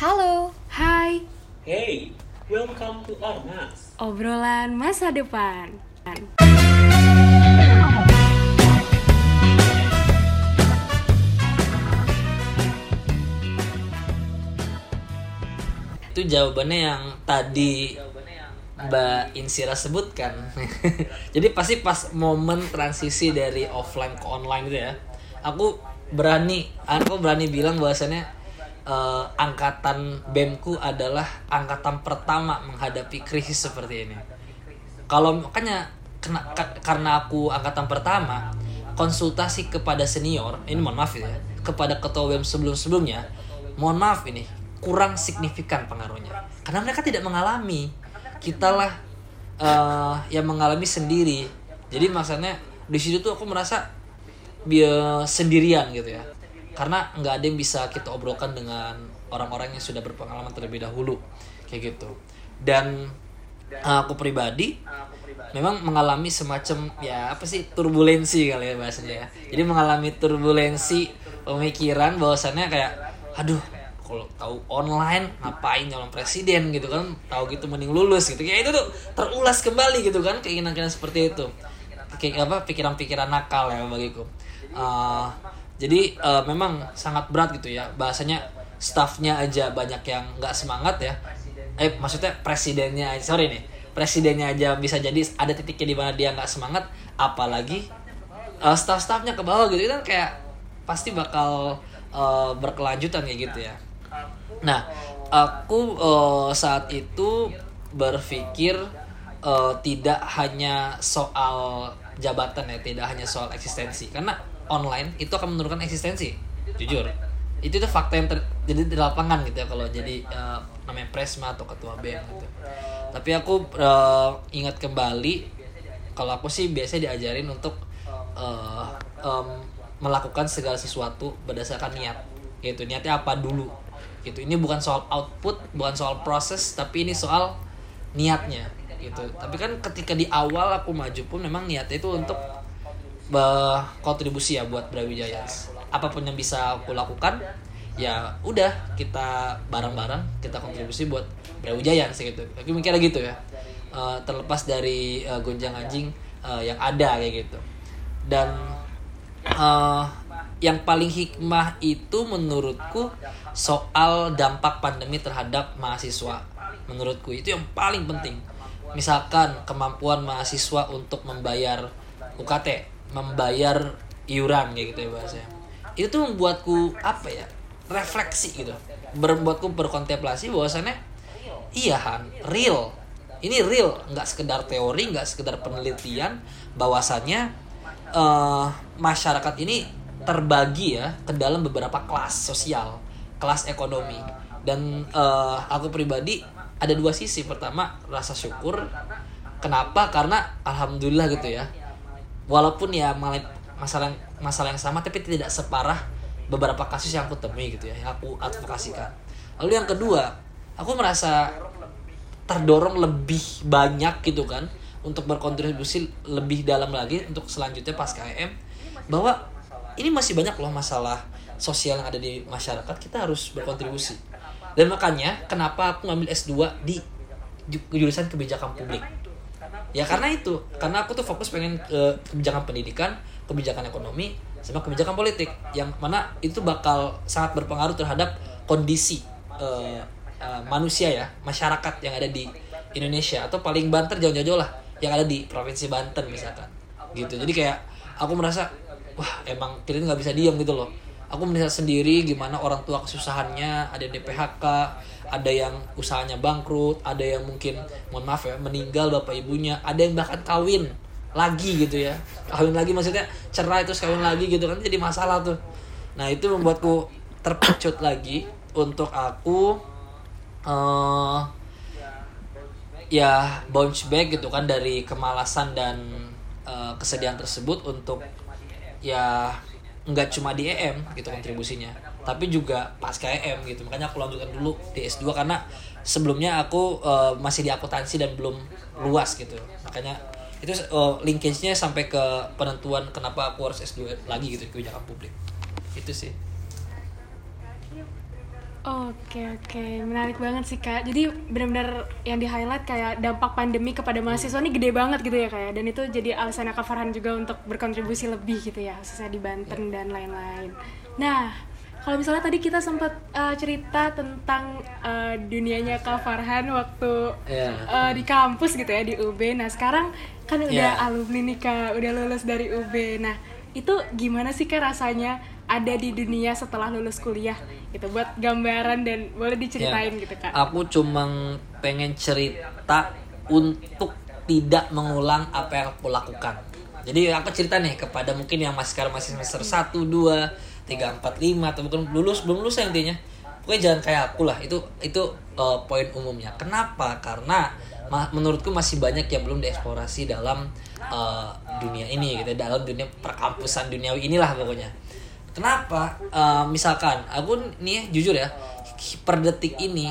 Halo, Hai, Hey, welcome to Ormas. obrolan masa depan. itu jawabannya yang tadi Mbak Insira sebutkan. Jadi pasti pas momen transisi dari offline ke online itu ya, aku berani, aku berani bilang bahwasannya eh, angkatan BEMku adalah angkatan pertama menghadapi krisis seperti ini. Kalau makanya kena, ka- karena aku angkatan pertama, konsultasi kepada senior, ini mohon maaf ya, kepada ketua BEM sebelum-sebelumnya, mohon maaf ini kurang signifikan pengaruhnya. Karena mereka tidak mengalami, kitalah eh, yang mengalami sendiri. Jadi maksudnya di situ tuh aku merasa dia sendirian gitu ya. Karena nggak ada yang bisa kita obrolkan dengan orang-orang yang sudah berpengalaman terlebih dahulu. Kayak gitu. Dan eh, aku pribadi memang mengalami semacam ya apa sih turbulensi kali ya bahasanya ya. Jadi mengalami turbulensi pemikiran bahwasannya kayak aduh kalau tahu online ngapain nyalon presiden gitu kan. Tahu gitu mending lulus gitu. Kayak itu tuh terulas kembali gitu kan keinginan-keinginan seperti itu. Kayak apa pikiran-pikiran nakal ya bagiku. Eh, jadi eh, memang sangat berat gitu ya bahasanya staffnya aja banyak yang nggak semangat ya eh maksudnya presidennya sorry nih presidennya aja bisa jadi ada titiknya di mana dia nggak semangat apalagi eh, staff-staffnya ke bawah gitu kan kayak pasti bakal eh, berkelanjutan kayak gitu ya Nah, aku eh, saat itu berpikir eh, tidak hanya soal jabatan ya, tidak hanya soal eksistensi. Karena online itu akan menurunkan eksistensi, jujur. Itu tuh fakta yang terjadi di lapangan gitu ya kalau jadi eh, namanya presma atau ketua BEM gitu. Tapi aku eh, ingat kembali kalau aku sih biasanya diajarin untuk eh, em, melakukan segala sesuatu berdasarkan niat gitu niatnya apa dulu gitu ini bukan soal output bukan soal proses tapi ini soal niatnya gitu tapi kan ketika di awal aku maju pun memang niatnya itu untuk kontribusi ya buat Brawijaya. Apa pun yang bisa aku lakukan ya udah kita bareng-bareng kita kontribusi buat Brawijaya sih gitu. Aku mikirnya gitu ya. Eh, terlepas dari eh, gonjang anjing yang ada kayak gitu. Dan eh, yang paling hikmah itu menurutku soal dampak pandemi terhadap mahasiswa. Menurutku itu yang paling penting. Misalkan kemampuan mahasiswa untuk membayar UKT membayar iuran kayak gitu ya bahasanya. Itu tuh membuatku apa ya refleksi gitu. Membuatku berkontemplasi bahwasannya iya Han real. Ini real nggak sekedar teori nggak sekedar penelitian. Bahwasannya eh, masyarakat ini terbagi ya ke dalam beberapa kelas sosial kelas ekonomi. Dan eh, aku pribadi ada dua sisi. Pertama rasa syukur. Kenapa? Karena alhamdulillah gitu ya walaupun ya masalah masalah yang sama tapi tidak separah beberapa kasus yang aku temui gitu ya yang aku advokasikan. Lalu yang kedua aku merasa terdorong lebih banyak gitu kan untuk berkontribusi lebih dalam lagi untuk selanjutnya pas KM bahwa ini masih banyak loh masalah sosial yang ada di masyarakat kita harus berkontribusi. Dan makanya kenapa aku ngambil S2 di ju- jurusan kebijakan publik ya karena itu. Karena aku tuh fokus pengen ke kebijakan pendidikan kebijakan ekonomi sama kebijakan politik. Yang mana itu bakal sangat berpengaruh terhadap kondisi eh, eh, manusia ya masyarakat yang ada di Indonesia. Atau paling banter jauh-jauh lah yang ada di provinsi Banten misalkan. Gitu. Jadi kayak aku merasa wah emang kita nggak bisa diam gitu loh. Aku melihat sendiri gimana orang tua kesusahannya ada yang di PHK ada yang usahanya bangkrut ada yang mungkin mohon maaf ya meninggal bapak ibunya ada yang bahkan kawin lagi gitu ya. Kawin lagi maksudnya cerai terus kawin lagi gitu kan jadi masalah tuh. Nah itu membuatku terpecut lagi untuk aku eh ya bounce back gitu kan dari kemalasan dan eh, kesedihan tersebut untuk ya nggak cuma di EM gitu kontribusinya tapi juga pas KM gitu makanya aku lanjutkan dulu di S2 karena sebelumnya aku eh, masih di akuntansi dan belum luas gitu makanya itu eh, linkage-nya sampai ke penentuan kenapa aku harus S2 lagi gitu kebijakan publik itu sih Oke oke menarik banget sih kak. Jadi benar-benar yang di highlight kayak dampak pandemi kepada mahasiswa ini gede banget gitu ya kak ya. Dan itu jadi alasan Kak Farhan juga untuk berkontribusi lebih gitu ya, khususnya di Banten dan lain-lain. Nah kalau misalnya tadi kita sempat uh, cerita tentang uh, dunianya Kak Farhan waktu Iya. uh, di kampus gitu ya di UB. Nah sekarang kan udah Iya. alumni nih kak, udah lulus dari UB. Nah itu gimana sih kak rasanya ada di dunia setelah lulus kuliah? Gitu buat gambaran dan boleh diceritain Ya. gitu kak. Aku cuma pengen cerita untuk tidak mengulang apa yang aku lakukan. Jadi aku cerita nih kepada mungkin yang masih sekarang masih semester 1, 2, 3, 4, 5 atau mungkin lulus belum lulus ya intinya. Pokoknya jangan kayak aku lah. Itu itu uh, poin umumnya. Kenapa? Karena ma- menurutku masih banyak yang belum dieksplorasi dalam uh, dunia ini gitu, dalam dunia perkampusan duniawi inilah pokoknya. Kenapa? Eh, misalkan aku nih jujur ya, per detik ini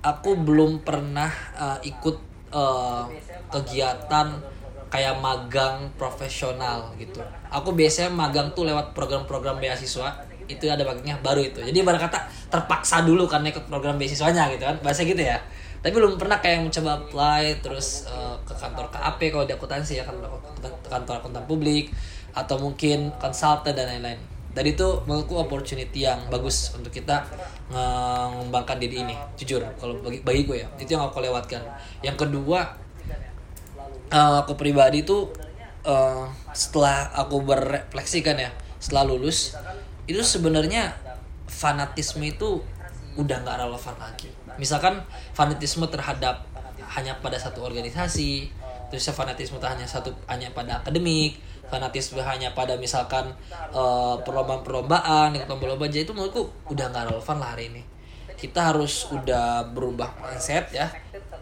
aku belum pernah eh, ikut eh, kegiatan kayak magang profesional gitu. Aku biasanya magang tuh lewat program-program beasiswa itu ada magangnya baru itu. Jadi ibarat kata terpaksa dulu karena ikut program beasiswanya gitu kan. Bahasa gitu ya. Tapi belum pernah kayak mencoba apply terus eh, ke kantor KAP kalau di akuntansi ya kantor kantor akuntan publik atau mungkin konsultan dan lain-lain. Dan itu menurutku opportunity yang bagus untuk kita mengembangkan diri ini. Jujur, kalau bagi bagiku ya, itu yang aku lewatkan. Yang kedua, eh, aku pribadi tuh eh, setelah aku berefleksikan ya, setelah lulus, itu sebenarnya fanatisme itu udah nggak relevan lagi. Misalkan fanatisme terhadap hanya pada satu organisasi, terus fanatisme hanya satu hanya pada akademik, fanatisme hanya pada misalkan eh, perlombaan-perlombaan, ikut lomba-lomba jadi itu menurutku udah nggak relevan lah hari ini. Kita harus udah berubah mindset ya,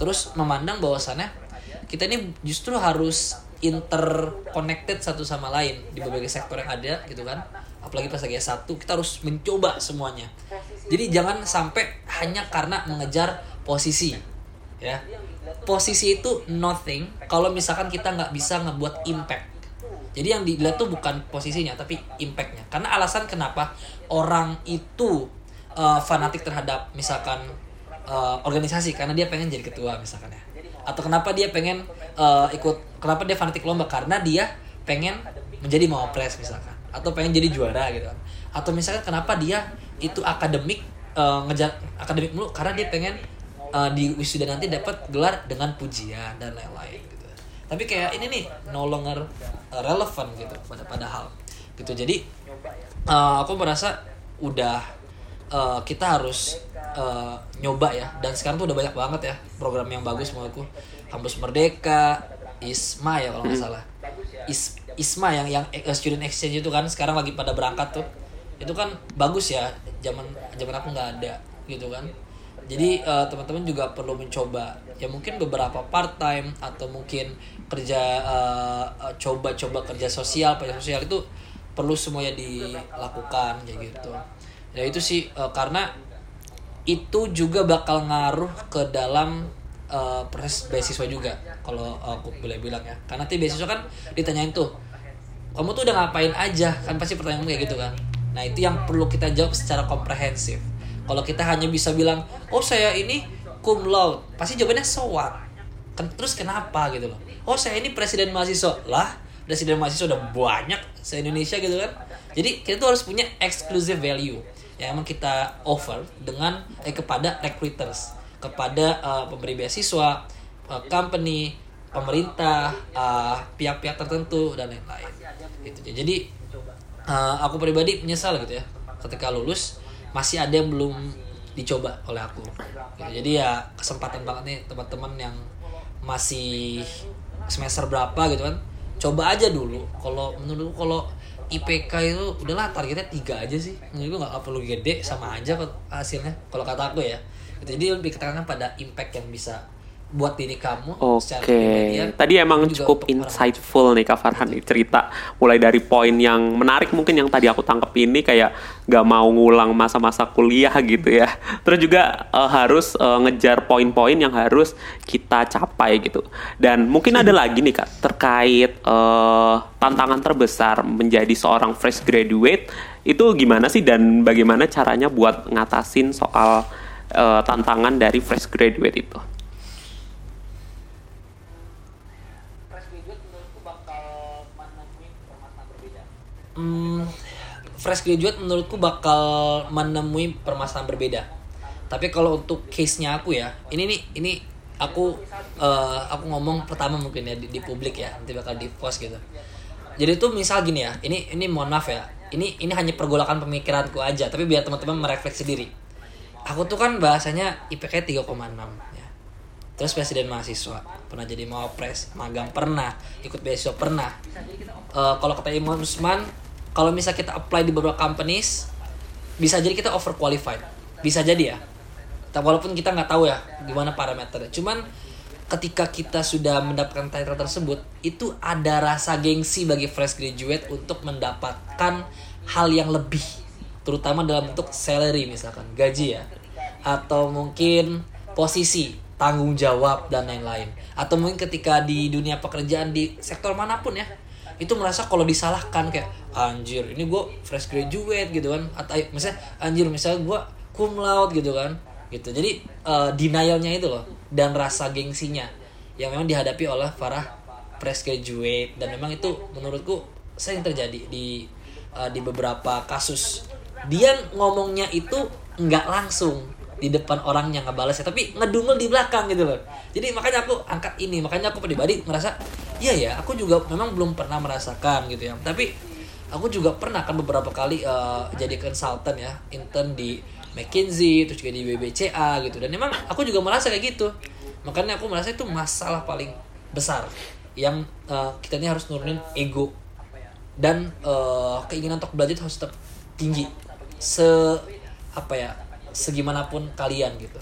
terus memandang bahwasannya kita ini justru harus interconnected satu sama lain di berbagai sektor yang ada gitu kan. Apalagi pas lagi S1 kita harus mencoba semuanya. Jadi jangan sampai hanya karena mengejar posisi ya. Posisi itu nothing kalau misalkan kita nggak bisa ngebuat impact. Jadi yang dilihat tuh bukan posisinya tapi impactnya. Karena alasan kenapa orang itu uh, fanatik terhadap misalkan uh, organisasi karena dia pengen jadi ketua misalkan ya atau kenapa dia pengen uh, ikut kenapa dia fanatik lomba? Karena dia pengen menjadi mawapres misalkan. Atau pengen jadi juara gitu kan. Atau misalkan kenapa dia itu akademik uh, ngejar akademik mulu? Karena dia pengen uh, di wisuda nanti dapat gelar dengan pujian dan lain-lain gitu. Tapi kayak ini nih no longer uh, relevan gitu pada pada hal. Gitu. Jadi uh, aku merasa udah uh, kita harus uh, nyoba ya. Dan sekarang tuh udah banyak banget ya program yang bagus menurutku kampus merdeka isma ya kalau nggak salah. Is, isma yang yang eh, student exchange itu kan sekarang lagi pada berangkat tuh. Itu kan bagus ya zaman zaman aku nggak ada gitu kan. Jadi uh, teman-teman juga perlu mencoba. Ya mungkin beberapa part time atau mungkin kerja uh, coba-coba kerja sosial kerja sosial itu perlu semuanya dilakukan kayak gitu ya itu sih uh, karena itu juga bakal ngaruh ke dalam uh, proses beasiswa juga kalau aku boleh bilang ya. Karena nanti beasiswa kan ditanyain tuh kamu tuh udah ngapain aja? Kan pasti pertanyaan kayak gitu kan. Nah itu yang perlu kita jawab secara komprehensif. Kalau kita hanya bisa bilang oh saya ini cum laude pasti jawabannya so kan terus kenapa gitu loh. Oh saya ini presiden mahasiswa. Lah presiden mahasiswa udah banyak se Indonesia gitu kan. Jadi kita tuh harus punya exclusive value yang emang kita offer dengan eh kepada recruiters kepada uh, pemberi beasiswa uh, company pemerintah uh, pihak-pihak tertentu dan lain-lain. Gitu. Jadi uh, aku pribadi menyesal gitu ya ketika lulus masih ada yang belum dicoba oleh aku. Gitu. jadi ya kesempatan banget nih teman-teman yang masih semester berapa gitu kan coba aja dulu. Kalau menurutku kalau IPK itu udahlah targetnya tiga aja sih. Menurut gue nggak perlu gede sama aja hasilnya kalau kata aku ya. Jadi lebih ketekangan pada impact yang bisa buat diri kamu secara Oke, pribadi ya, tadi emang cukup untuk orang insightful nih Kak Farhan nih cerita mulai dari poin yang menarik mungkin yang tadi aku tangkep ini kayak gak mau ngulang masa-masa kuliah gitu ya. Terus juga eh, harus eh, ngejar poin-poin yang harus kita capai gitu. Dan mungkin ada lagi nih Kak terkait eh, tantangan terbesar menjadi seorang fresh graduate Itu gimana sih dan bagaimana caranya buat ngatasin soal eh, tantangan dari fresh graduate itu? Hmm, fresh graduate menurutku bakal menemui permasalahan berbeda. Tapi kalau untuk case-nya aku ya, ini nih ini aku eh, aku ngomong pertama mungkin ya di, di publik ya, nanti bakal di post gitu. Jadi tuh misal gini ya, ini ini mohon maaf ya, ini ini hanya pergolakan pemikiranku aja, tapi biar teman-teman merefleksi diri. Aku tuh kan bahasanya IPK 3,6 ya. Terus presiden mahasiswa, pernah jadi mawapres, magang pernah, ikut beasiswa pernah. Eh, kalau kata Imam Usman, kalau misal kita apply di beberapa companies, bisa jadi kita overqualified. Bisa jadi ya. Tapi walaupun kita nggak tahu ya gimana parameternya. Cuman ketika kita sudah mendapatkan title tersebut, itu ada rasa gengsi bagi fresh graduate untuk mendapatkan hal yang lebih, terutama dalam bentuk salary misalkan, gaji ya, atau mungkin posisi, tanggung jawab dan lain-lain. Atau mungkin ketika di dunia pekerjaan di sektor mana pun ya, itu merasa kalau disalahkan kayak anjir ini gue fresh graduate gitu kan. Atau misalnya anjir misalnya gue cum laude gitu kan. Gitu. Jadi eh, denialnya itu loh dan rasa gengsinya yang memang dihadapi oleh para fresh graduate. Dan memang itu menurutku sering terjadi di eh, di beberapa kasus. Dia ngomongnya itu nggak langsung di depan orang yang ngebalasnya tapi ngedumel di belakang gitu loh. Jadi makanya aku angkat ini makanya aku pribadi ngerasa iya ya aku juga memang belum pernah merasakan gitu ya. Tapi aku juga pernah kan beberapa kali eh, jadi consultant ya intern di McKinsey terus juga di BBCA gitu. Dan memang aku juga merasa kayak gitu. Makanya aku merasa itu masalah paling besar yang eh, kita ini harus nurunin ego. Dan eh, keinginan untuk belajar harus tetap tinggi. Se apa ya segimanapun kalian gitu.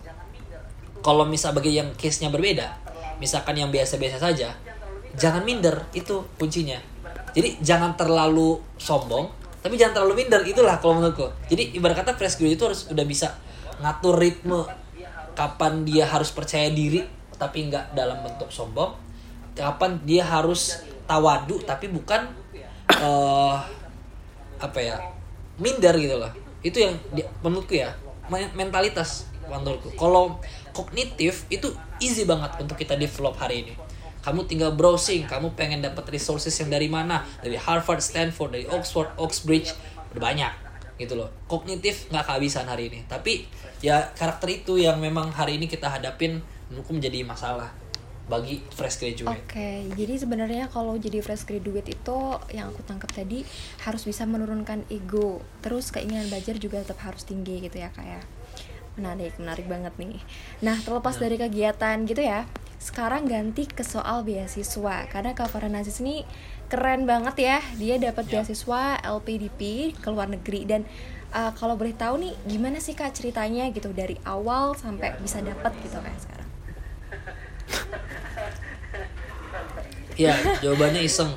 Kalau misal bagi yang case nya berbeda misalkan yang biasa-biasa saja jangan minder itu kuncinya. Jadi jangan terlalu sombong tapi jangan terlalu minder itulah kalau menurutku. Jadi ibarat kata fresh graduate itu harus udah bisa ngatur ritme kapan dia harus percaya diri tapi nggak dalam bentuk sombong kapan dia harus tawadu tapi bukan eh apa ya minder gitu loh. Itu yang di- menurutku ya mentalitas menurutku kalau kognitif itu easy banget untuk kita develop hari ini. Kamu tinggal browsing kamu pengen dapat resources yang dari mana? Dari Harvard Stanford dari Oxford Oxbridge udah banyak gitu loh. Kognitif nggak kehabisan hari ini. Tapi ya karakter itu yang memang hari ini kita hadapin menurutku menjadi masalah bagi fresh graduate. Oke, jadi sebenarnya kalau jadi fresh graduate itu yang aku tangkap tadi harus bisa menurunkan ego, terus keinginan belajar juga tetap harus tinggi gitu ya kayak menarik, menarik banget nih. Nah terlepas dari kegiatan gitu ya, sekarang ganti ke soal beasiswa. Karena Kak Farhanasis ini keren banget ya, dia dapat beasiswa LPDP ke luar negeri. Dan uh, kalau boleh tahu nih gimana sih kak ceritanya gitu dari awal sampai bisa dapat gitu kayak sekarang. Ya jawabannya iseng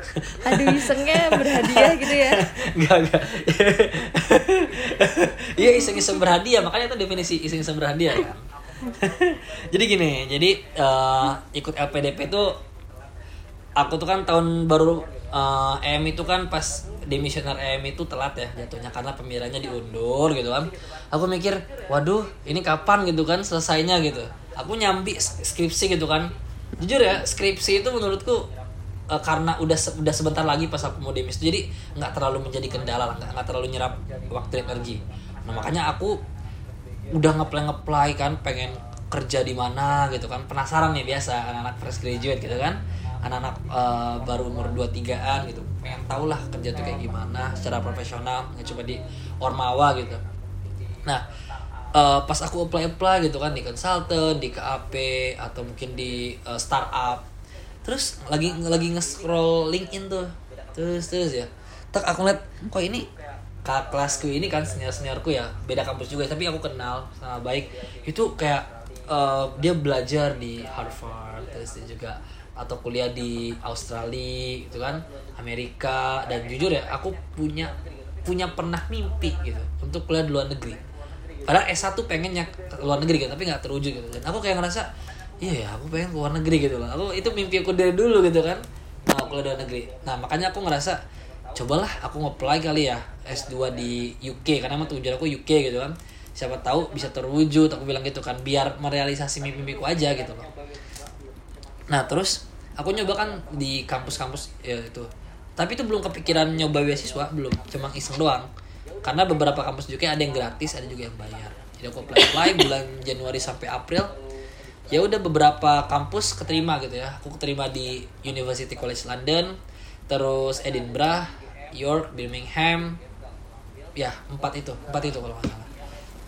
Aduh isengnya berhadiah gitu ya. Enggak, enggak. Iya iseng-iseng berhadiah, makanya itu definisi iseng-iseng berhadiah kan. jadi gini, jadi eh, ikut LPDP itu aku tuh kan tahun baru eh, EM itu kan pas demisioner EM itu telat ya jatuhnya karena pemilihannya diundur gitu kan. Aku mikir, waduh, ini kapan gitu kan selesainya gitu. Aku nyambi skripsi gitu kan. Jujur ya, skripsi itu menurutku eh, karena udah se- udah sebentar lagi pas aku mau demis jadi nggak terlalu menjadi kendala lah nggak terlalu nyerap waktu energi. Nah makanya aku udah ngeplay ngeplay kan pengen kerja di mana gitu kan. Penasaran nih biasa anak-anak fresh graduate gitu kan. Anak-anak eh, baru umur 23an gitu. Pengen tau lah kerja tuh kayak gimana secara profesional nggak cuma di ormawa gitu. Nah eh, pas aku apply apply gitu kan di consultant di KAP atau mungkin di eh, startup. Terus lagi lagi nge-scroll LinkedIn tuh. Terus terus ya. Tak aku liat kok ini kakak kelasku ini kan senior seniorku ya beda kampus juga tapi aku kenal sama baik. Itu kayak eh, dia belajar di Harvard terus dia juga atau kuliah di Australia gitu kan Amerika dan jujur ya aku punya punya pernah mimpi gitu untuk kuliah di luar negeri padahal S1 pengennya ke luar negeri gitu tapi nggak terwujud gitu. Dan aku kayak ngerasa iya ya aku pengen ke luar negeri gitu loh. Aku itu mimpi aku dari dulu gitu kan kuliah di luar negeri. Nah makanya aku ngerasa cobalah aku nge-apply kali ya S2 di UK karena emang tujuan aku UK gitu kan. Siapa tahu bisa terwujud aku bilang gitu kan biar merealisasi mimpi-mimpiku aja gitu loh. Nah terus aku nyoba kan di kampus-kampus ya itu. Tapi itu belum kepikiran nyoba beasiswa belum. Cuma iseng doang karena beberapa kampus juga ada yang gratis ada juga yang bayar. Jadi aku apply apply bulan Januari sampai April. Ya udah beberapa kampus keterima gitu ya. Aku keterima di University College London terus Edinburgh York Birmingham. Ya empat itu empat itu kalau nggak salah.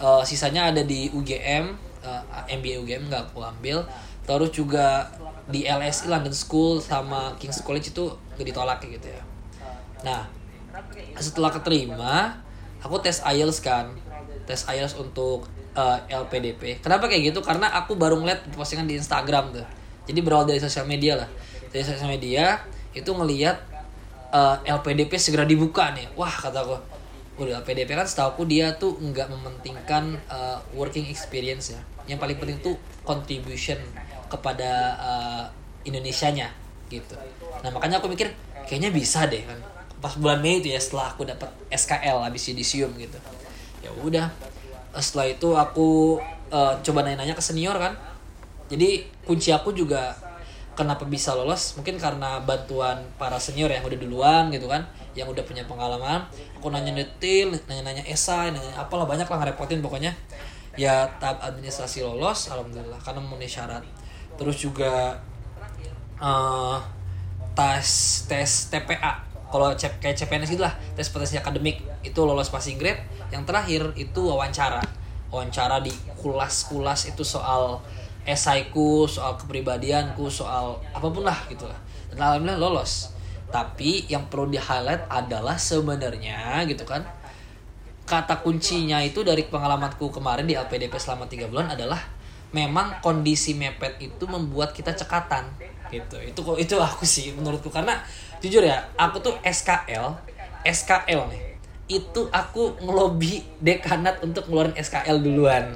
Eh, sisanya ada di UGM eh, MBA UGM nggak aku ambil. Terus juga di LSI London School sama King's College itu gak ditolak gitu ya. Nah setelah keterima aku tes IELTS kan. Tes IELTS untuk eh, LPDP kenapa kayak gitu? Karena aku baru ngeliat postingan di Instagram tuh. Jadi berawal dari sosial media lah. Dari sosial media itu ngeliat eh, LPDP segera dibuka nih. Wah kataku udah LPDP kan setahu dia tuh nggak mementingkan uh, working experience ya. Yang paling penting tuh contribution kepada uh, Indonesianya gitu. Nah makanya aku mikir kayaknya bisa deh kan pas bulan Mei itu ya setelah aku dapat SKL habis yudisium gitu. Ya udah setelah itu aku uh, coba nanya-nanya ke senior kan. Jadi kunci aku juga kenapa bisa lolos? Mungkin karena bantuan para senior yang udah duluan gitu kan yang udah punya pengalaman. Aku nanya detail nanya-nanya esai nanya apalah banyak lah ngerepotin pokoknya. Ya tahap administrasi lolos alhamdulillah karena memenuhi syarat. Terus juga eh tes tes TPA kalau kayak CPNS gitu lah tes potensi akademik. Itu lolos passing grade. Yang terakhir itu wawancara. Wawancara di kulas-kulas itu soal esaiku soal kepribadianku soal apa pun lah gitu lah. Dan alhamdulillah lolos. Tapi yang perlu di highlight adalah sebenarnya gitu kan kata kuncinya itu dari pengalamanku kemarin di LPDP selama tiga bulan adalah memang kondisi mepet itu membuat kita cekatan gitu. Itu itu aku sih menurutku. Karena jujur ya aku tuh SKL SKL nih. Itu aku ngelobi dekanat untuk ngeluarin SKL duluan.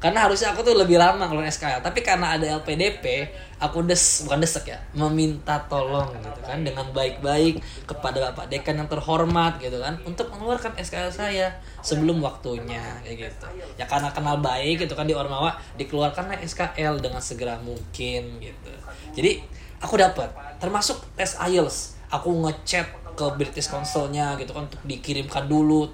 Karena harusnya aku tuh lebih lama ngeluarin SKL tapi karena ada LPDP aku des bukan desek ya meminta tolong gitu kan dengan baik-baik kepada bapak dekan yang terhormat gitu kan untuk mengeluarkan SKL saya sebelum waktunya kayak gitu. Ya karena kenal baik gitu kan di Ormawa dikeluarkanlah SKL dengan segera mungkin gitu. Jadi aku dapat termasuk tes IELTS aku ngechat ke British Council-nya gitu kan untuk dikirimkan dulu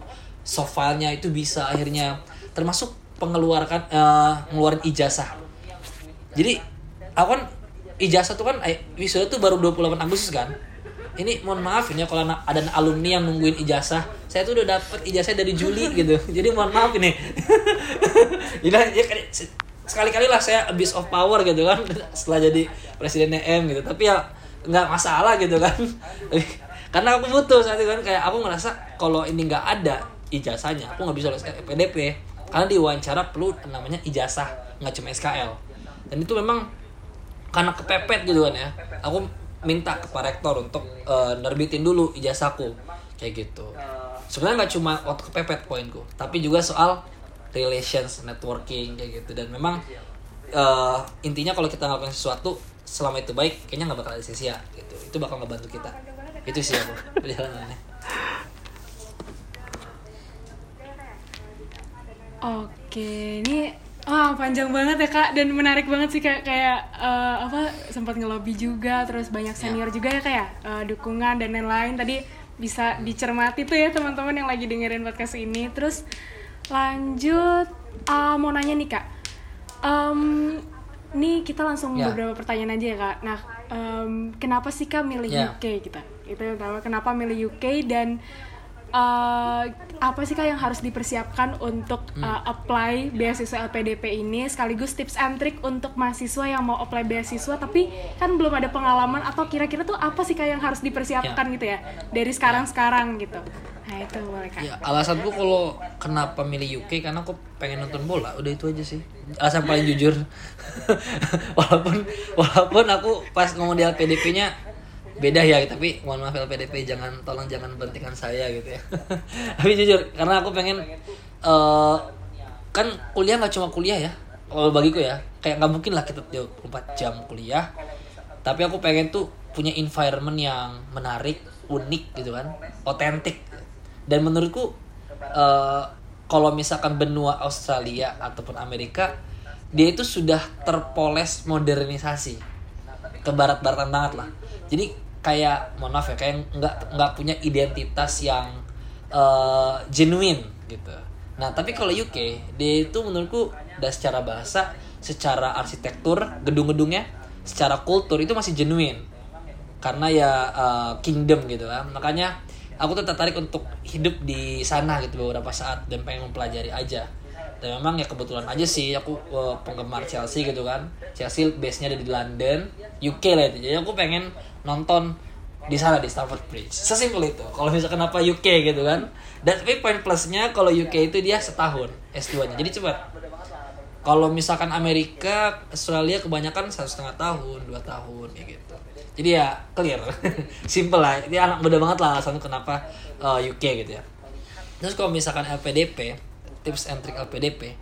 soft filenya itu bisa akhirnya. Termasuk pengeluarkan eh, ngeluarin ijazah. Jadi aku kan ijazah tuh kan eh, wisuda tuh baru 28 Agustus kan? Ini mohon maaf ini ya kalau ada alumni yang nungguin ijazah. Saya tuh udah dapet ijazah dari Juli gitu. Jadi mohon maaf ini. Ya, kali- sekali-kali lah saya abuse of power gitu kan. Setelah jadi presiden EM gitu. Tapi ya nggak masalah gitu kan. Karena aku butuh saat itu kan kayak aku ngerasa kalau ini nggak ada ijazahnya aku nggak bisa lolos PDP karena di wawancara perlu namanya ijazah nggak cuma SKL dan itu memang karena kepepet gitu kan ya. Aku minta ke pak rektor untuk eh, nerbitin dulu ijazahku. Kayak gitu. Sebenarnya nggak cuma waktu kepepet poinku tapi juga soal relations networking kayak gitu. Dan memang eh, intinya kalau kita ngelakuin sesuatu selama itu baik kayaknya nggak bakal ada sia-sia gitu. Itu bakal ngebantu kita. Itu sih aku perjalanannya. Oke, ini wah panjang banget ya kak. Dan menarik banget sih kak kayak eh, apa sempat ngelobi juga terus banyak senior juga ya kayak dukungan dan lain-lain. Tadi bisa dicermati tuh ya teman-teman yang lagi dengerin podcast ini. Terus lanjut ah, mau nanya nih kak. Em, nih kita langsung Ya. beberapa pertanyaan aja ya kak nah em, kenapa sih kak milih Ya. UK kita itu yang pertama kenapa milih UK dan eh, apa sih kak yang harus dipersiapkan untuk Hmm. eh, apply beasiswa LPDP ini sekaligus tips and trick untuk mahasiswa yang mau apply beasiswa tapi kan belum ada pengalaman atau kira-kira tuh apa sih kak yang harus dipersiapkan gitu ya dari sekarang-sekarang gitu nah itu boleh kak. Ya alasanku kalau kenapa milih UK karena aku pengen nonton bola udah itu aja sih. Alasan paling jujur. Walaupun walaupun aku pas ngomong di LPDP-nya beda ya tapi mohon maaf LPDP jangan tolong jangan berhentikan saya gitu ya. Tapi jujur karena aku pengen eh kan kuliah nggak cuma kuliah ya kalau bagiku ya. Kayak nggak mungkin lah kita 24 jam kuliah. Tapi aku pengen tuh punya environment yang menarik unik gitu kan. Otentik dan menurutku eh, kalau misalkan benua Australia ataupun Amerika dia itu sudah terpoles modernisasi. Ke barat-baratan banget lah. Jadi kayak mohon maaf ya kayak nggak nggak punya identitas yang eh, genuine gitu. Nah tapi kalau UK dia itu menurutku dari secara bahasa secara arsitektur gedung-gedungnya secara kultur itu masih genuine. Karena ya uh, kingdom gitu kan. Makanya aku tuh tertarik untuk hidup di sana gitu beberapa saat dan pengen mempelajari aja. Dan memang ya kebetulan aja sih aku uh, penggemar Chelsea gitu kan. Chelsea base nya ada di London UK lah itu. Jadi aku pengen nonton di sana di Stamford Bridge. Sesimpel itu. Kalau misalkan apa UK gitu kan. Dan tapi poin plusnya kalau UK itu dia setahun S2 nya jadi cepat kalau misalkan Amerika Australia kebanyakan satu setengah tahun dua tahun ya gitu. Jadi ya clear. Simple lah. Ini anak muda banget lah alasan kenapa uh, UK gitu ya. Terus kalau misalkan LPDP tips and trick LPDP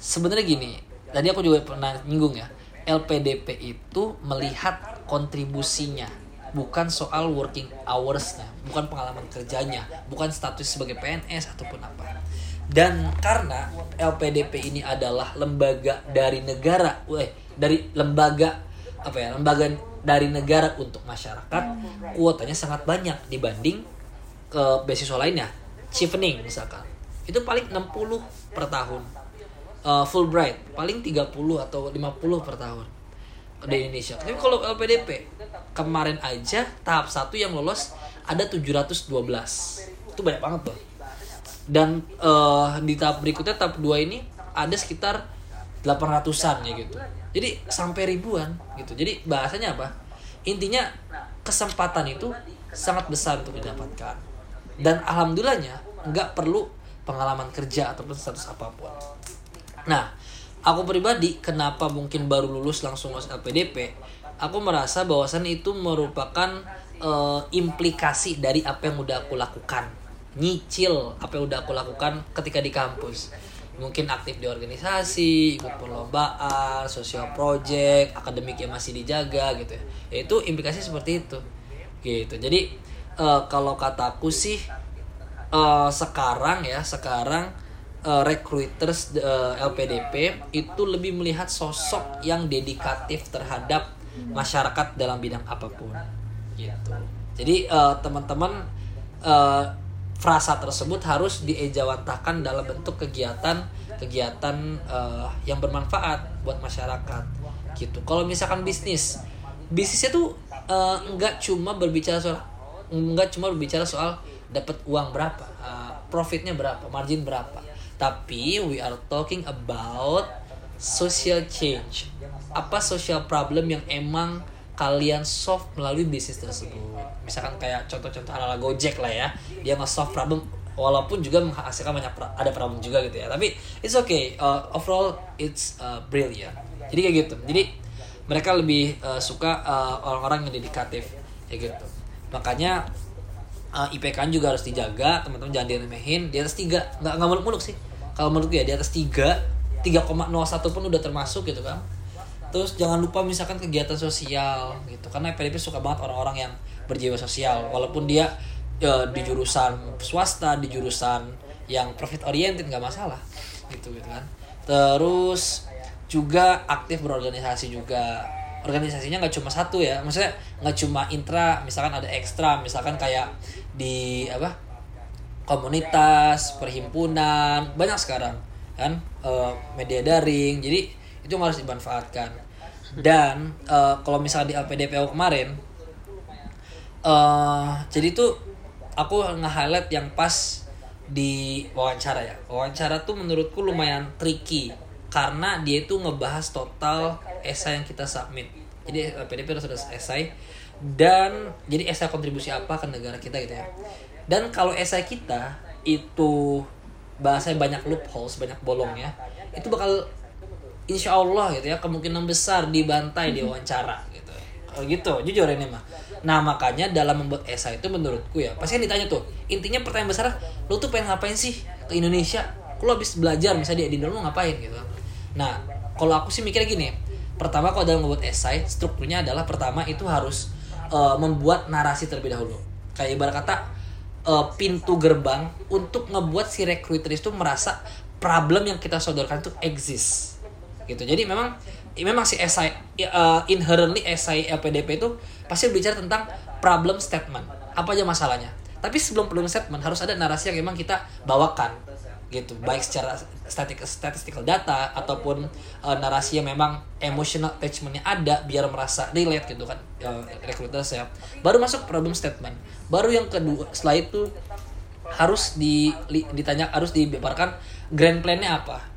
sebenarnya gini tadi aku juga pernah nyinggung ya LPDP itu melihat kontribusinya bukan soal working hoursnya bukan pengalaman kerjanya bukan status sebagai PNS ataupun apa dan karena LPDP ini adalah lembaga dari negara, eh dari lembaga apa ya, lembaga dari negara untuk masyarakat, kuotanya sangat banyak dibanding ke beasiswa lainnya. Chevening misalkan. Itu paling 60 per tahun. Eh, Fulbright paling 30 atau 50 per tahun di Indonesia. Tapi kalau LPDP kemarin aja tahap satu yang lolos ada 712. Itu banyak banget loh dan eh, di tahap berikutnya tahap 2 ini ada sekitar 800-an ya gitu. Jadi sampai ribuan gitu. Jadi bahasanya apa? Intinya kesempatan itu sangat besar untuk didapatkan. Dan alhamdulillahnya nggak perlu pengalaman kerja ataupun status apa pun. Nah, aku pribadi kenapa mungkin baru lulus langsung masuk LPDP? Aku merasa bahwasan itu merupakan eh, implikasi dari apa yang udah aku lakukan nyicil apa yang udah aku lakukan ketika di kampus. Mungkin aktif di organisasi ikut perlombaan sosial project akademik yang masih dijaga gitu ya. Ya, itu implikasi seperti itu. Gitu. Jadi eh, kalau kataku sih eh, sekarang ya sekarang eh, recruiters eh, LPDP itu lebih melihat sosok yang dedikatif terhadap masyarakat dalam bidang apa pun. Gitu. Jadi teman-teman eh, frasa tersebut harus diejawantahkan dalam bentuk kegiatan kegiatan eh, yang bermanfaat buat masyarakat gitu. Kalau misalkan bisnis bisnisnya tuh eh, nggak cuma berbicara soal nggak cuma berbicara soal dapat uang berapa eh, profitnya berapa margin berapa. Tapi we are talking about social change. Apa social problem yang emang kalian solve melalui bisnis tersebut. Misalkan kayak contoh-contoh ala Gojek lah ya. Dia nge-solve problem walaupun juga menghasilkan banyak pra- ada problem juga gitu ya. Tapi it's okay. Uh, overall it's uh, brilliant. Jadi kayak gitu. Jadi mereka lebih uh, suka uh, orang-orang yang dedikatif. Kayak gitu. Makanya uh, IPK juga harus dijaga. Teman-teman jangan diremehin. Di atas tiga. Nggak nggak muluk-muluk sih. Kalau menurut gue ya di atas tiga 3,01 pun udah termasuk gitu kan terus jangan lupa misalkan kegiatan sosial gitu. Karena PDP suka banget orang-orang yang berjiwa sosial. Walaupun dia ya, di jurusan swasta di jurusan yang profit oriented nggak masalah. Gitu gitu kan. Terus juga aktif berorganisasi juga. Organisasinya nggak cuma satu ya. Maksudnya nggak cuma intra misalkan ada ekstra. Misalkan kayak di apa komunitas perhimpunan. Banyak sekarang kan? Eh, media daring. Jadi itu harus dimanfaatkan. Dan eh, kalau misalnya di LPDPO kemarin eh jadi tuh aku nge-highlight yang pas di wawancara ya. Wawancara tuh menurutku lumayan tricky karena dia itu ngebahas total esai yang kita submit. Jadi LPDP harus ada esai. Dan jadi esai kontribusi apa ke negara kita gitu ya. Dan kalau esai kita itu bahasanya banyak loopholes banyak bolongnya itu bakal insya Allah gitu ya kemungkinan besar dibantai di wawancara gitu kalau gitu jujur ini mah. Nah makanya dalam membuat esai itu menurutku ya pasti kan ditanya tuh intinya pertanyaan besar lu tuh pengen ngapain sih ke Indonesia? Lu habis belajar misalnya di Indo lu ngapain gitu? Nah kalau aku sih mikirnya gini pertama kalau dalam membuat esai strukturnya adalah pertama itu harus eh, membuat narasi terlebih dahulu. Kayak ibarat kata eh, pintu gerbang untuk ngebuat si recruiter itu merasa problem yang kita sodorkan itu exist gitu. Jadi memang memang si SI uh, inherently SI LPDP itu pasti berbicara tentang problem statement. Apa aja masalahnya? Tapi sebelum problem statement harus ada narasi yang memang kita bawakan gitu. Baik secara static statistical data ataupun uh, narasi yang memang emotional attachmentnya ada biar merasa relate gitu kan uh, recruiter saya baru masuk problem statement. Baru yang kedua setelah itu harus di, ditanya harus dibebarkan grand plan-nya apa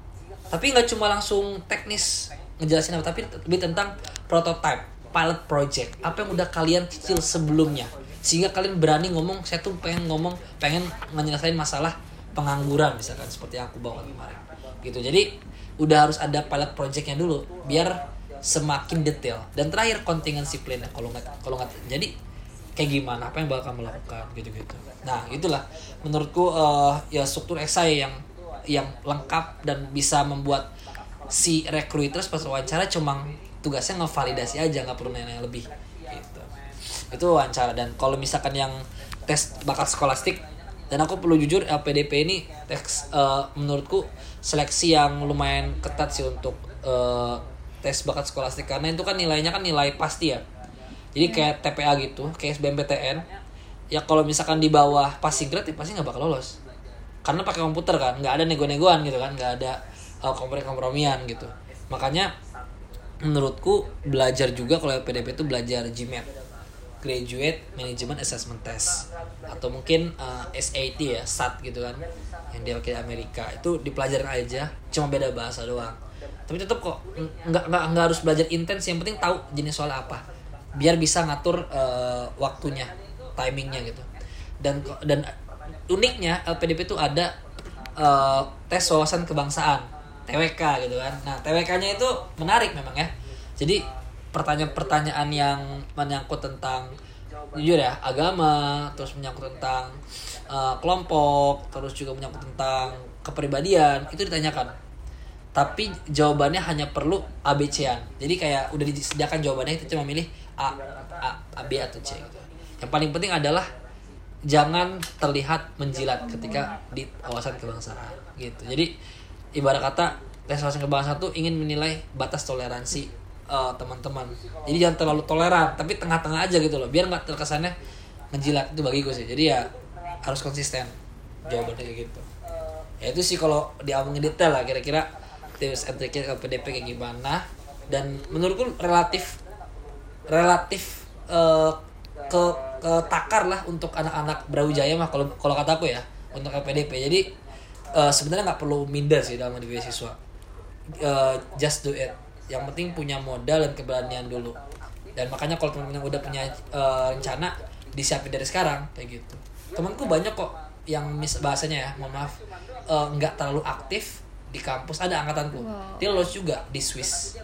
tapi nggak cuma langsung teknis ngejelasin apa tapi lebih tentang prototype pilot project. Apa yang udah kalian cicil sebelumnya? Sehingga kalian berani ngomong saya tuh pengen ngomong pengen menyelesaikan masalah pengangguran misalkan seperti yang aku bawa kemarin. Gitu. Jadi udah harus ada pilot projectnya dulu biar semakin detail. Dan terakhir contingency plan kalau nggak kalau nggak jadi kayak gimana apa yang bakal kamu lakukan gitu-gitu. Nah itulah menurutku eh, ya struktur esai yang yang lengkap dan bisa membuat si recruiter pas wawancara cuma tugasnya ngevalidasi aja nggak perlu nanya lebih gitu. Itu wawancara. Dan kalau misalkan yang tes bakat skolastik dan aku perlu jujur LPDP ini tes eh, menurutku seleksi yang lumayan ketat sih untuk eh, tes bakat skolastik. Karena itu kan nilainya kan nilai pasti ya. Jadi kayak TPA gitu kayak SBMPTN ya kalau misalkan di bawah passing grade ya pasti nggak bakal lolos karena pakai komputer kan nggak ada nego-negoan gitu kan nggak ada uh, kompromi-kompromian gitu. Makanya menurutku belajar juga kalau LPDP itu belajar GMAT Graduate Management Assessment Test. Atau mungkin uh, SAT ya SAT gitu kan yang dia pakai di Amerika. Itu dipelajarin aja cuma beda bahasa doang. Tapi tetap kok ng- nggak nggak nggak harus belajar intens yang penting tahu jenis soal apa. Biar bisa ngatur uh, waktunya timingnya gitu. Dan dan uniknya LPDP itu ada uh, tes wawasan kebangsaan TWK gitu kan. Nah TWK-nya itu menarik memang ya. Jadi pertanyaan-pertanyaan yang menyangkut tentang jujur ya agama terus menyangkut tentang uh, kelompok terus juga menyangkut tentang kepribadian itu ditanyakan. Tapi jawabannya hanya perlu ABC-an jadi kayak udah disediakan jawabannya itu cuma milih A, A, A B atau C gitu. Yang paling penting adalah jangan terlihat menjilat ketika di wawasan kebangsaan gitu. Jadi ibarat kata tes wawasan kebangsaan tuh ingin menilai batas toleransi eh, teman-teman. Jadi jangan terlalu toleran tapi tengah-tengah aja gitu loh biar nggak terkesannya ngejilat itu bagiku sih. Jadi ya harus konsisten jawabannya kayak gitu. Ya itu sih kalau diomongin detail lah kira-kira tips and ke PDP kayak gimana. Dan menurutku relatif relatif eh, ke ke takar lah untuk anak-anak Brawijaya mah kalau kalau kataku ya untuk LPDP jadi eh, sebenarnya nggak perlu minder sih dalam menjadi beasiswa Eh, just do it. Yang penting punya modal dan keberanian dulu. Dan makanya kalau teman-teman yang udah punya eh, rencana disiapin dari sekarang kayak gitu. Temanku banyak kok yang mis bahasanya ya mohon maaf nggak terlalu aktif di kampus. Ada angkatanku. Wow. dia lulus juga di Swiss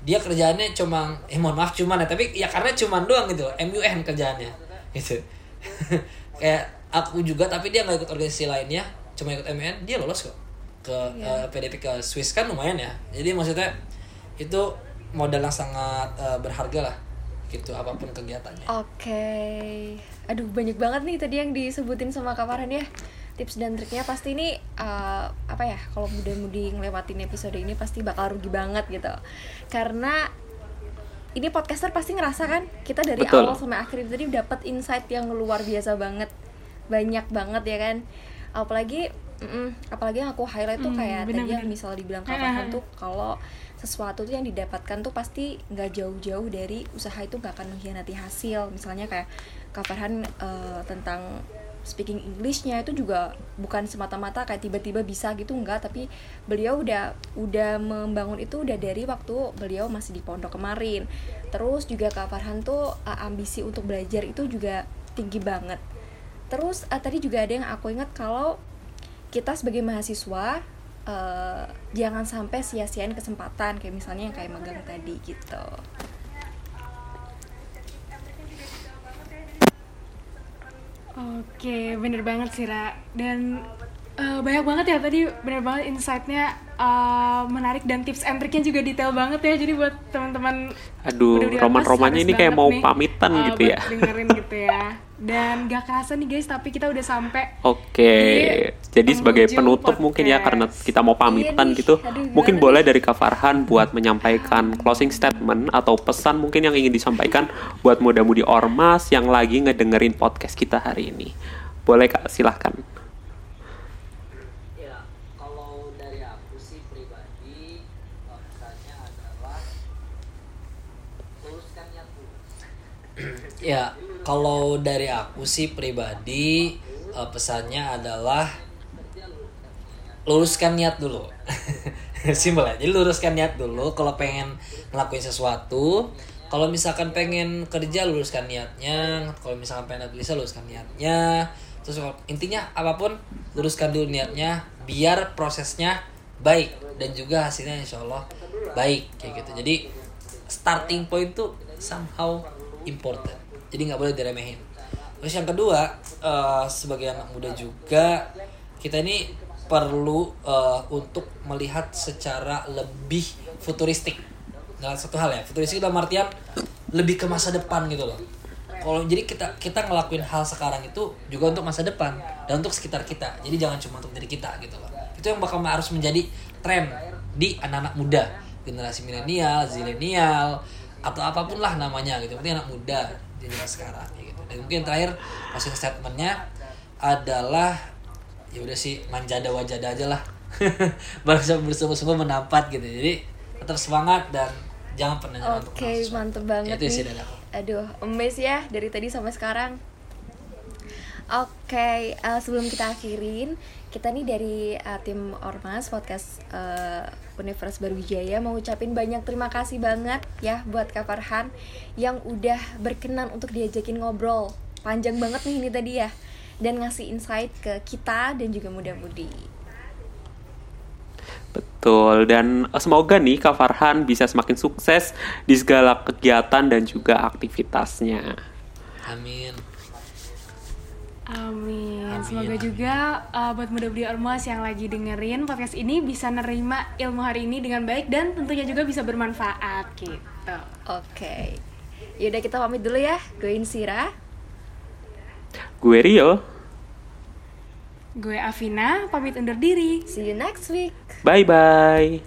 dia kerjaannya cuma eh mohon maaf cuman ya tapi ya karena cuman doang gitu MUN kerjaannya gitu. Kayak aku juga tapi dia nggak ikut organisasi lainnya cuma ikut MUN dia lolos kok ke eh, PDP ke Swiss kan lumayan ya. Jadi maksudnya itu modal yang sangat eh, berharga lah gitu apa pun kegiatannya. Oke, aduh banyak banget nih tadi yang disebutin sama Kak Farhan ya tips dan triknya pasti ini eh, apa ya kalau mudah-mudi ngelewatin episode ini pasti bakal rugi banget gitu. Karena ini podcaster pasti ngerasa kan kita dari Betul. awal sampai akhir itu tadi dapat insight yang luar biasa banget. Banyak banget ya kan. Apalagi mm, apalagi yang aku highlight tuh kayak tadi yang misal dibilang Kak Farhan tuh kalau sesuatu tuh yang didapatkan tuh pasti nggak jauh-jauh dari usaha itu nggak akan mengkhianati hasil. Misalnya kayak Kak Farhan eh, tentang speaking Englishnya itu juga bukan semata-mata kayak tiba-tiba bisa gitu enggak. Tapi beliau udah udah membangun itu udah dari waktu beliau masih di pondok kemarin. Terus juga Kak Farhan tuh ambisi untuk belajar itu juga tinggi banget. Terus tadi juga ada yang aku ingat kalau kita sebagai mahasiswa eh, jangan sampai sia-siain kesempatan kayak misalnya yang kayak magang tadi gitu. Oke, bener banget sih Ra. Dan eh, banyak banget ya tadi bener banget insight-nya uh, menarik dan tips and triknya juga detail banget ya. Jadi buat teman-teman Aduh, roman-romannya ini kayak mau nih, pamitan uh, gitu ya. Dengerin gitu ya. Dan gak kerasa nih guys, tapi kita udah sampai Oke, jadi sebagai penutup mungkin ya podcast. karena kita mau pamitan Iya gitu, aduh, mungkin boleh dari Kak Farhan buat menyampaikan closing statement atau pesan mungkin yang ingin disampaikan buat muda-mudi ormas yang lagi ngedengerin podcast kita hari ini. Boleh Kak, silahkan. Ya, kalau dari aku sih pribadi eh, pesannya adalah luruskan niat dulu. Ya, kalau dari aku sih pribadi eh, pesannya adalah luruskan niat dulu. Simpel. Jadi luruskan niat dulu kalau pengen ngelakuin sesuatu. Kalau misalkan pengen kerja luruskan niatnya, kalau misalkan pengen tulisan luruskan niatnya. Terus intinya apa pun luruskan dulu niatnya biar prosesnya baik dan juga hasilnya insya Allah baik kayak gitu. Jadi starting point tuh somehow important. Jadi nggak boleh diremehin. Terus yang kedua eh, sebagai anak muda juga kita ini perlu eh, untuk melihat secara lebih futuristik. Dalam satu hal ya futuristik dalam artian lebih ke masa depan gitu loh. Kalau jadi kita kita ngelakuin hal sekarang itu juga untuk masa depan dan untuk sekitar kita. Jadi jangan cuma untuk diri kita gitu loh. Itu yang bakal harus menjadi tren di anak-anak muda. Generasi milenial zilenial atau apa pun lah namanya gitu. Berarti anak muda zaman sekarang kayak gitu dan mungkin terakhir closing statementnya adalah ya udah sih manjada wajada aja lah bersama bersungguh-sungguh menampat gitu jadi tetap semangat dan jangan pernah Oke, sesuatu. mantep banget itu sih nih. dari aku. Aduh, emes ya dari tadi sampai sekarang. Oke, eh, sebelum kita akhirin, kita nih dari eh, tim Ormas podcast eh, Universitas Barujaya mau ucapin banyak terima kasih banget ya buat Kak Farhan yang udah berkenan untuk diajakin ngobrol. Panjang banget nih ini tadi ya. Dan ngasih insight ke kita dan juga muda-mudi. Betul, dan semoga nih Kak Farhan bisa semakin sukses di segala kegiatan dan juga aktivitasnya. amin Amin. Amin, Semoga juga uh, buat muda-mudi ormas yang lagi dengerin podcast ini bisa nerima ilmu hari ini dengan baik dan tentunya juga bisa bermanfaat gitu. Oke. Yaudah kita pamit dulu ya. Gue Insira. Gue Rio, Gue Afina, pamit undur diri. See you next week. bye-bye.